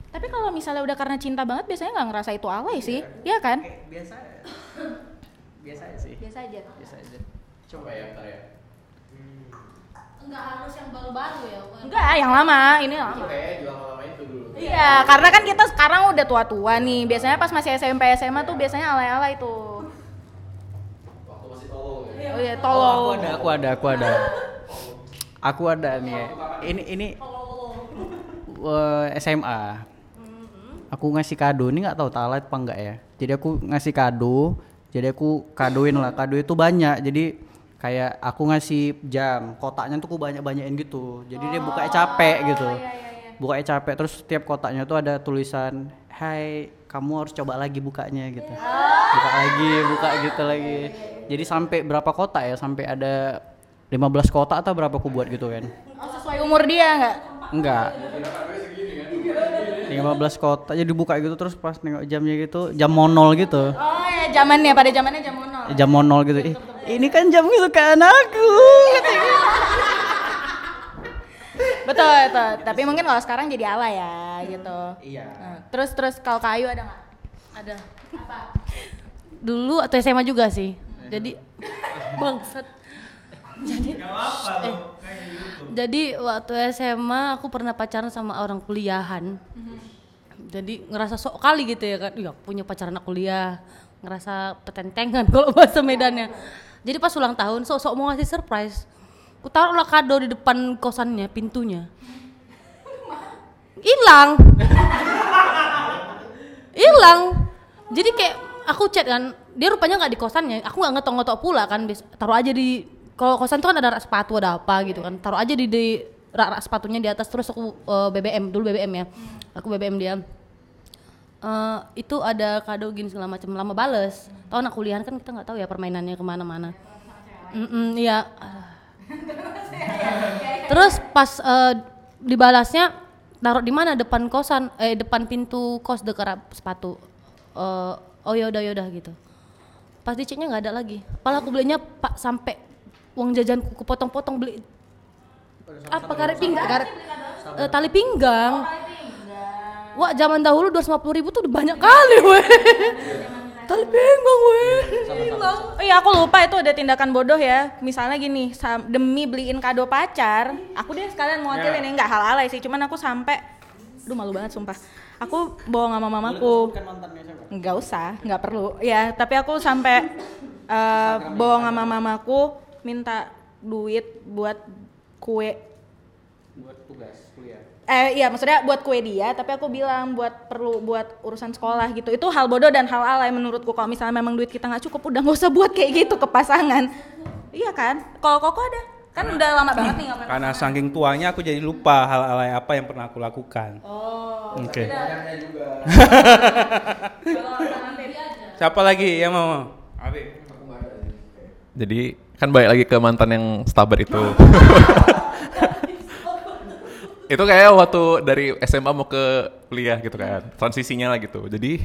Tapi kalau misalnya udah karena cinta banget biasanya nggak ngerasa itu alay sih, Iya kan? biasa biasa aja sih Biasa aja. biasa aja Coba ya, ntar ya. Enggak harus yang baru-baru ya. Enggak, yang lama, ini lama. Kayaknya juga lama itu dulu. Iya, karena kan kita sekarang udah tua-tua nih. Biasanya pas masih SMP SMA tuh biasanya alay-alay tuh. Waktu masih tolong ya. Oh iya, aku tolong. ada aku ada aku ada aku ada nih ya. ini ini eh, SMA aku ngasih kado ini nggak tahu talat apa enggak ya jadi aku ngasih kado jadi aku kadoin lah kado itu banyak jadi kayak aku ngasih jam kotaknya tuh aku banyak banyakin gitu jadi dia bukanya capek gitu bukanya capek terus setiap kotaknya tuh ada tulisan Hai kamu harus coba lagi bukanya gitu buka lagi buka gitu lagi Jadi sampai berapa kota ya? Sampai ada 15 kota atau berapa aku buat gitu kan? Oh, sesuai umur dia nggak? Enggak. 15 kota jadi buka gitu terus pas nengok jamnya gitu jam monol gitu Oh ya zamannya pada zamannya jam mono. jam monol gitu Ih, ini kan jam kesukaan aku katanya. Betul, betul. Tapi mungkin kalau sekarang jadi ala ya gitu. Iya. Nah, terus terus kalau kayu ada nggak? Ada. Dulu atau SMA juga sih. Jadi bangsat. Jadi eh, jadi waktu SMA aku pernah pacaran sama orang kuliahan. Jadi ngerasa sok kali gitu ya kan. Iya, punya pacar anak kuliah. Ngerasa petentengan kalau bahasa Medannya. Jadi pas ulang tahun sok-sok mau ngasih surprise. Ku taruhlah kado di depan kosannya, pintunya. Hilang hilang jadi kayak aku chat kan dia rupanya nggak di kosannya aku nggak ngetok-ngetok pula kan taruh aja di kalau kosan tuh kan ada rak sepatu ada apa gitu kan. Taruh aja di, di rak, rak sepatunya di atas terus aku eh, BBM dulu BBM ya. Aku BBM dia. Eh, itu ada kado gini segala macam lama bales. Tahu anak kuliahan kan kita nggak tahu ya permainannya ke mana-mana. Mm-mm, iya. Terus pas eh, dibalasnya taruh di mana? Depan kosan eh depan pintu kos dekat sepatu. Eh, oh ya udah ya udah gitu. Pas diceknya nggak ada lagi. Padahal aku belinya pak sampai uang jajanku kupotong-potong beli apa karet pinggang. Karet eh, tali pinggang. Wah zaman dahulu 250 ribu tuh udah banyak kali weh tali pinggang weh hilang Oh iya aku lupa itu ada tindakan bodoh ya. Misalnya gini, demi beliin kado pacar, aku deh sekalian mau wakilin ya. Nggak hal alay sih, cuman aku sampai Aduh malu banget sumpah. Aku bohong sama mamaku. Nggak usah, nggak perlu. Ya, tapi aku sampai eh, bohong sama mamaku minta duit buat kue. Buat tugas kuliah. Eh iya maksudnya buat kue dia tapi aku bilang buat perlu buat urusan sekolah gitu. Itu hal bodoh dan hal alay menurutku. Kalau misalnya memang duit kita nggak cukup udah nggak usah buat kayak gitu ke pasangan. Iya kan? Kalau koko ada? Kan udah lama banget nih nggak Karena saking tuanya aku jadi lupa hal alay apa yang pernah aku lakukan. oh Oke. aja Siapa lagi yang mau? Abi. Jadi kan balik lagi ke mantan yang stabar itu. itu kayak waktu dari SMA mau ke kuliah gitu kan, transisinya lah gitu. Jadi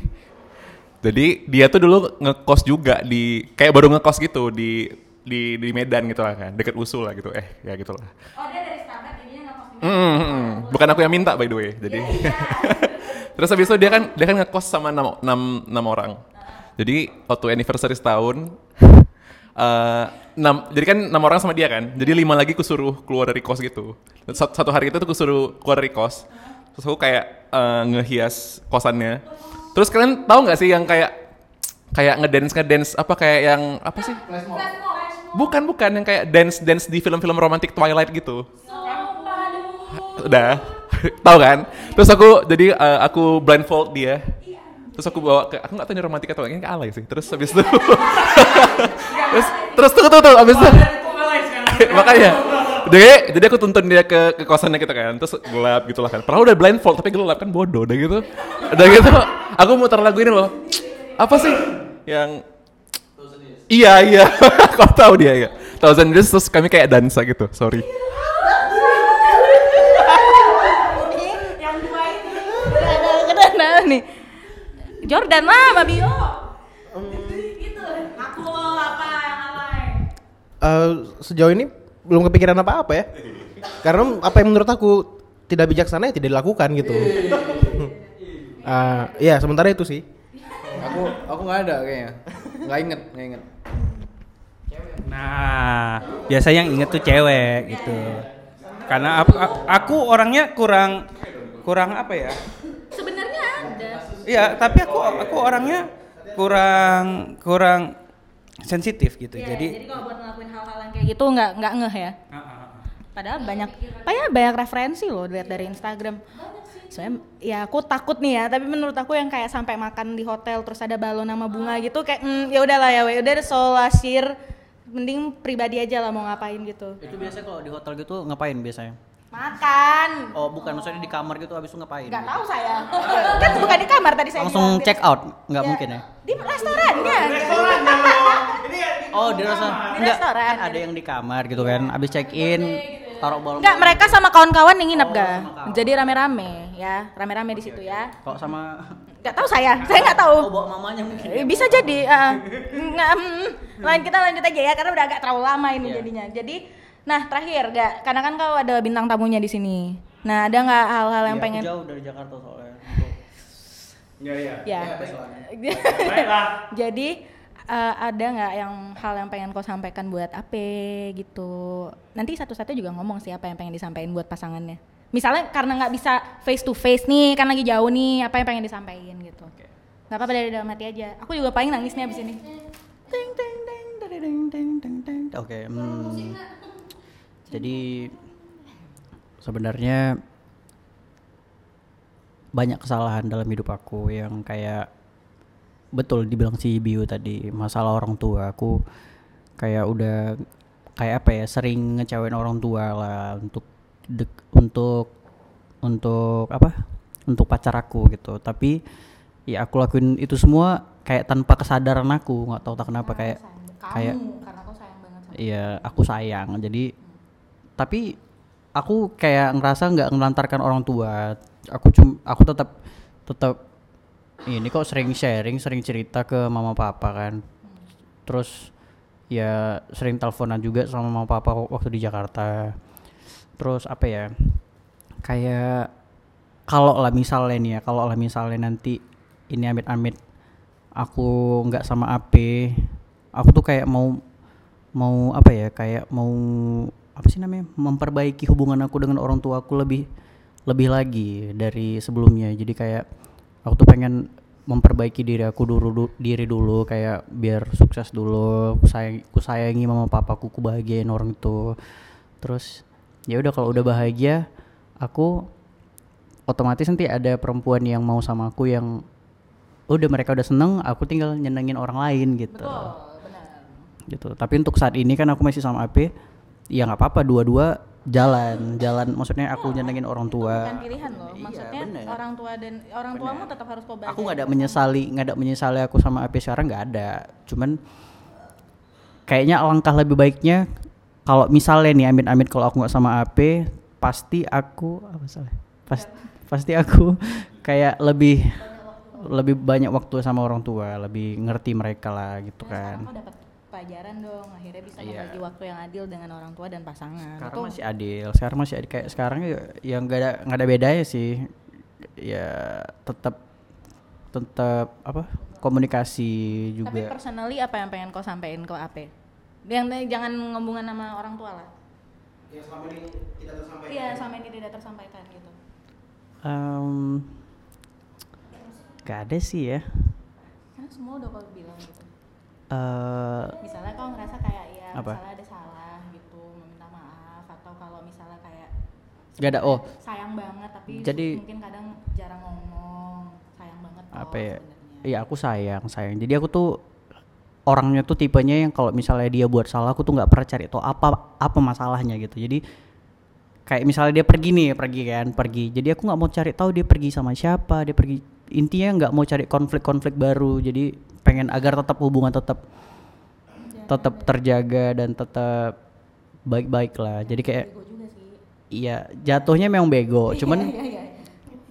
jadi dia tuh dulu ngekos juga di kayak baru ngekos gitu di di di Medan gitu lah kan, deket Usul lah gitu. Eh, ya gitu lah. oh dia dari Starbucks jadinya nggak pasti Mm, mm, mm. Bukan aku yang minta by the way. Jadi Terus habis itu dia kan dia kan ngekos sama enam, enam, enam orang. Jadi waktu anniversary setahun eh enam, jadi kan enam orang sama dia kan. Jadi lima lagi ku suruh keluar dari kos gitu. Satu, satu hari itu tuh ku suruh keluar dari kos. Terus aku kayak eh, ngehias kosannya. Terus kalian tahu nggak sih yang kayak kayak ngedance ngedance apa kayak yang apa sih? Bukan bukan yang kayak dance dance di film-film romantik Twilight gitu udah tahu kan terus aku jadi eh, aku blindfold dia terus aku bawa ke aku nggak tahu ini romantis atau enggak, ini ke alay sih. Terus habis itu terus terus tuh tuh tuh habis itu makanya. Jadi jadi aku tuntun dia ke ke kosannya gitu kan. Terus gelap gitu lah kan. Padahal udah blindfold tapi gelap kan bodoh udah gitu. Udah gitu. Aku muter lagu ini loh. Apa sih? Yang iya iya. Kau tahu dia ya Thousand Years terus kami kayak dansa gitu. Sorry. Yang dua ada nih Jordan lah Mabio gitu aku apa yang alay Eh, sejauh ini belum kepikiran apa-apa ya. Karena apa yang menurut aku tidak bijaksana ya tidak dilakukan gitu. Ah, ya sementara itu sih. aku aku nggak ada kayaknya nggak inget nggak inget Nah, biasa yang inget tuh cewek gitu. Karena aku, aku orangnya kurang kurang apa ya? sebenarnya Iya, tapi aku aku orangnya kurang kurang sensitif gitu. Iya, jadi jadi kalau buat ngelakuin hal-hal yang kayak gitu nggak nggak ngeh ya? Padahal banyak banyak banyak referensi loh lihat dari Instagram. Soalnya ya aku takut nih ya tapi menurut aku yang kayak sampai makan di hotel terus ada balon sama bunga gitu kayak mm, ya udahlah ya we udah solasir mending pribadi aja lah mau ngapain gitu. Itu biasanya kalau di hotel gitu ngapain biasanya makan oh bukan maksudnya di kamar gitu habis itu ngapain gitu? tahu saya kan bukan di kamar tadi saya langsung bilang. check out nggak Ya, mungkin ya di restorannya ini Oh di restoran. Di Enggak, restoran, kan ada yang di kamar gitu kan. Abis check in, taruh bol. Enggak, mereka sama kawan-kawan yang nginep ga? Jadi rame-rame ya, rame-rame di situ ya. Kok sama Nggak tahu saya, saya nggak tahu. Oh, bawa mamanya mungkin. Eh, Bisa jadi. mm, lain kita lanjut aja ya, karena udah agak terlalu lama ini Iya. jadinya. Jadi, nah terakhir, gak? Karena kan kau ada bintang tamunya di sini. Nah, ada nggak hal-hal yang Iya, aku pengen? jauh dari Jakarta soalnya. Iya iya. Ya. Jadi eh, ada nggak yang hal yang pengen kau sampaikan buat Ape gitu? Nanti satu-satu juga ngomong sih apa yang pengen disampaikan buat pasangannya. Misalnya karena nggak bisa face to face nih, kan lagi jauh nih, apa yang pengen disampaikan gitu? Nggak apa-apa dari dalam hati aja. Aku juga paling nangis nih abis ini. Ting, ting, ting, ting, ting, ting, ting, ting. Oke, hmm. Jadi sebenarnya banyak kesalahan dalam hidup aku yang kayak betul dibilang si Biu tadi masalah orang tua. Aku kayak udah kayak apa ya sering ngecewain orang tua lah untuk dek- untuk untuk apa untuk pacar aku gitu. Tapi ya aku lakuin itu semua kayak tanpa kesadaran aku. Nggak tahu tak kenapa kayak kayak karena kau sayang banget sama Iya, aku sayang. Jadi tapi aku kayak ngerasa nggak ngelantarkan orang tua. Aku cum aku tetap tetap ini kok sering sharing, sering cerita ke mama papa kan. Terus ya sering teleponan juga sama mama papa waktu di Jakarta. Terus apa ya? Kayak kalau lah misalnya nih ya, kalau lah misalnya nanti ini amit-amit aku nggak sama AP, aku tuh kayak mau mau apa ya kayak mau apa sih namanya memperbaiki hubungan aku dengan orang tua aku lebih lebih lagi dari sebelumnya. Jadi kayak aku tuh pengen memperbaiki diri aku dulu du- diri dulu kayak biar sukses dulu aku sayang aku sayangi mama papaku aku bahagiain orang itu terus ya udah kalau udah bahagia aku otomatis nanti ada perempuan yang mau sama aku yang udah mereka udah seneng aku tinggal nyenengin orang lain gitu. Gitu. Tapi untuk saat ini kan aku masih sama AP ya nggak apa-apa dua-dua jalan jalan maksudnya aku nyenengin orang tua. bukan pilihan loh maksudnya bener. orang tua dan orang tuamu tetap harus kau aku nggak ada menyesali nggak ada menyesali aku sama AP sekarang nggak ada. Cuman kayaknya alangkah lebih baiknya kalau misalnya nih amit-amit kalau aku nggak sama AP pasti aku apa salah? Pas- pasti aku kayak lebih lebih banyak waktu sama orang tua lebih ngerti mereka lah gitu kan. kau dapat pelajaran dong akhirnya bisa Iya. membagi waktu yang adil dengan orang tua dan pasangan. Sekarang Itu masih adil sekarang masih adil kayak sekarang ya yang nggak ada nggak ada bedanya sih. Ya tetap tetap apa komunikasi tapi juga personally apa yang pengen kau sampaikan ke AP yang jangan ngomongin sama orang tua lah. Iya selama ini tidak tersampaikan gitu. Em, nggak ada sih ya. Karena semua udah kau bilang gitu eh misalnya kau ngerasa kayak ya Apa? misalnya ada salah gitu meminta maaf atau kalau misalnya kayak nggak ada oh. sayang banget tapi Jadi- mungkin kadang jarang ngomong sayang banget kok apa ya? iya aku sayang sayang. Jadi aku tuh orangnya tuh tipenya yang kalau misalnya dia buat salah aku tuh nggak pernah cari tahu apa apa masalahnya gitu. Jadi kayak misalnya dia pergi nih pergi kan pergi. Jadi aku nggak mau cari tahu dia pergi sama siapa dia pergi. Intinya nggak mau cari konflik-konflik baru. Jadi pengen agar tetap hubungan tetap tetap terjaga dan tetap baik-baik lah. Jadi kayak iya jatuhnya memang bego. Cuman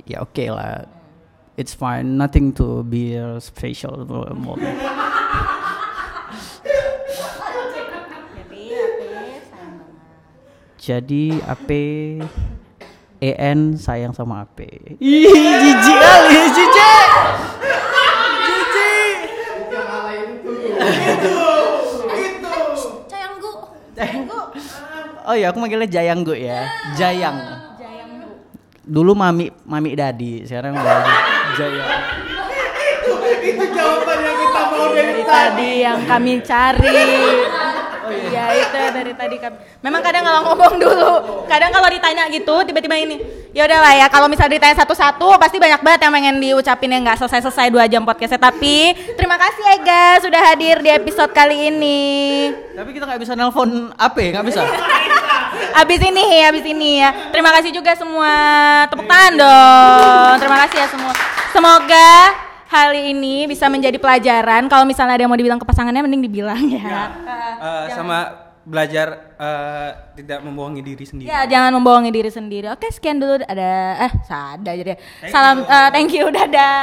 ya oke lah. It's fine. Nothing to be a special moment jadi AP EN sayang sama AP ih jijik kali jijik oh ya aku manggilnya Jayanggu ya. Jayang. Jayang bu dulu mami mami dadi sekarang udah Jayang. Dari tadi yang kami cari Itu dari tadi kami. Memang kadang kalau ngomong dulu, kadang kalau ditanya gitu tiba-tiba ini, ya udah lah ya. Kalau misalnya ditanya satu-satu, pasti banyak banget yang pengen diucapin yang nggak selesai-selesai dua jam podcastnya. Tapi terima kasih Ega sudah hadir di episode kali ini. tapi kita nggak bisa nelpon AP nggak bisa Abis ini, abis ini ya. Terima kasih juga semua. Tepuk tangan dong. Terima kasih ya semua. Semoga kali ini bisa menjadi pelajaran. Kalau misalnya ada yang mau dibilang ke pasangannya, mending dibilang ya. Eh, sama belajar eh, tidak membohongi diri sendiri. Ya, jangan membohongi diri sendiri. Oke, sekian dulu. Ada eh, sada jadi. Salam, eh, thank you, dadah.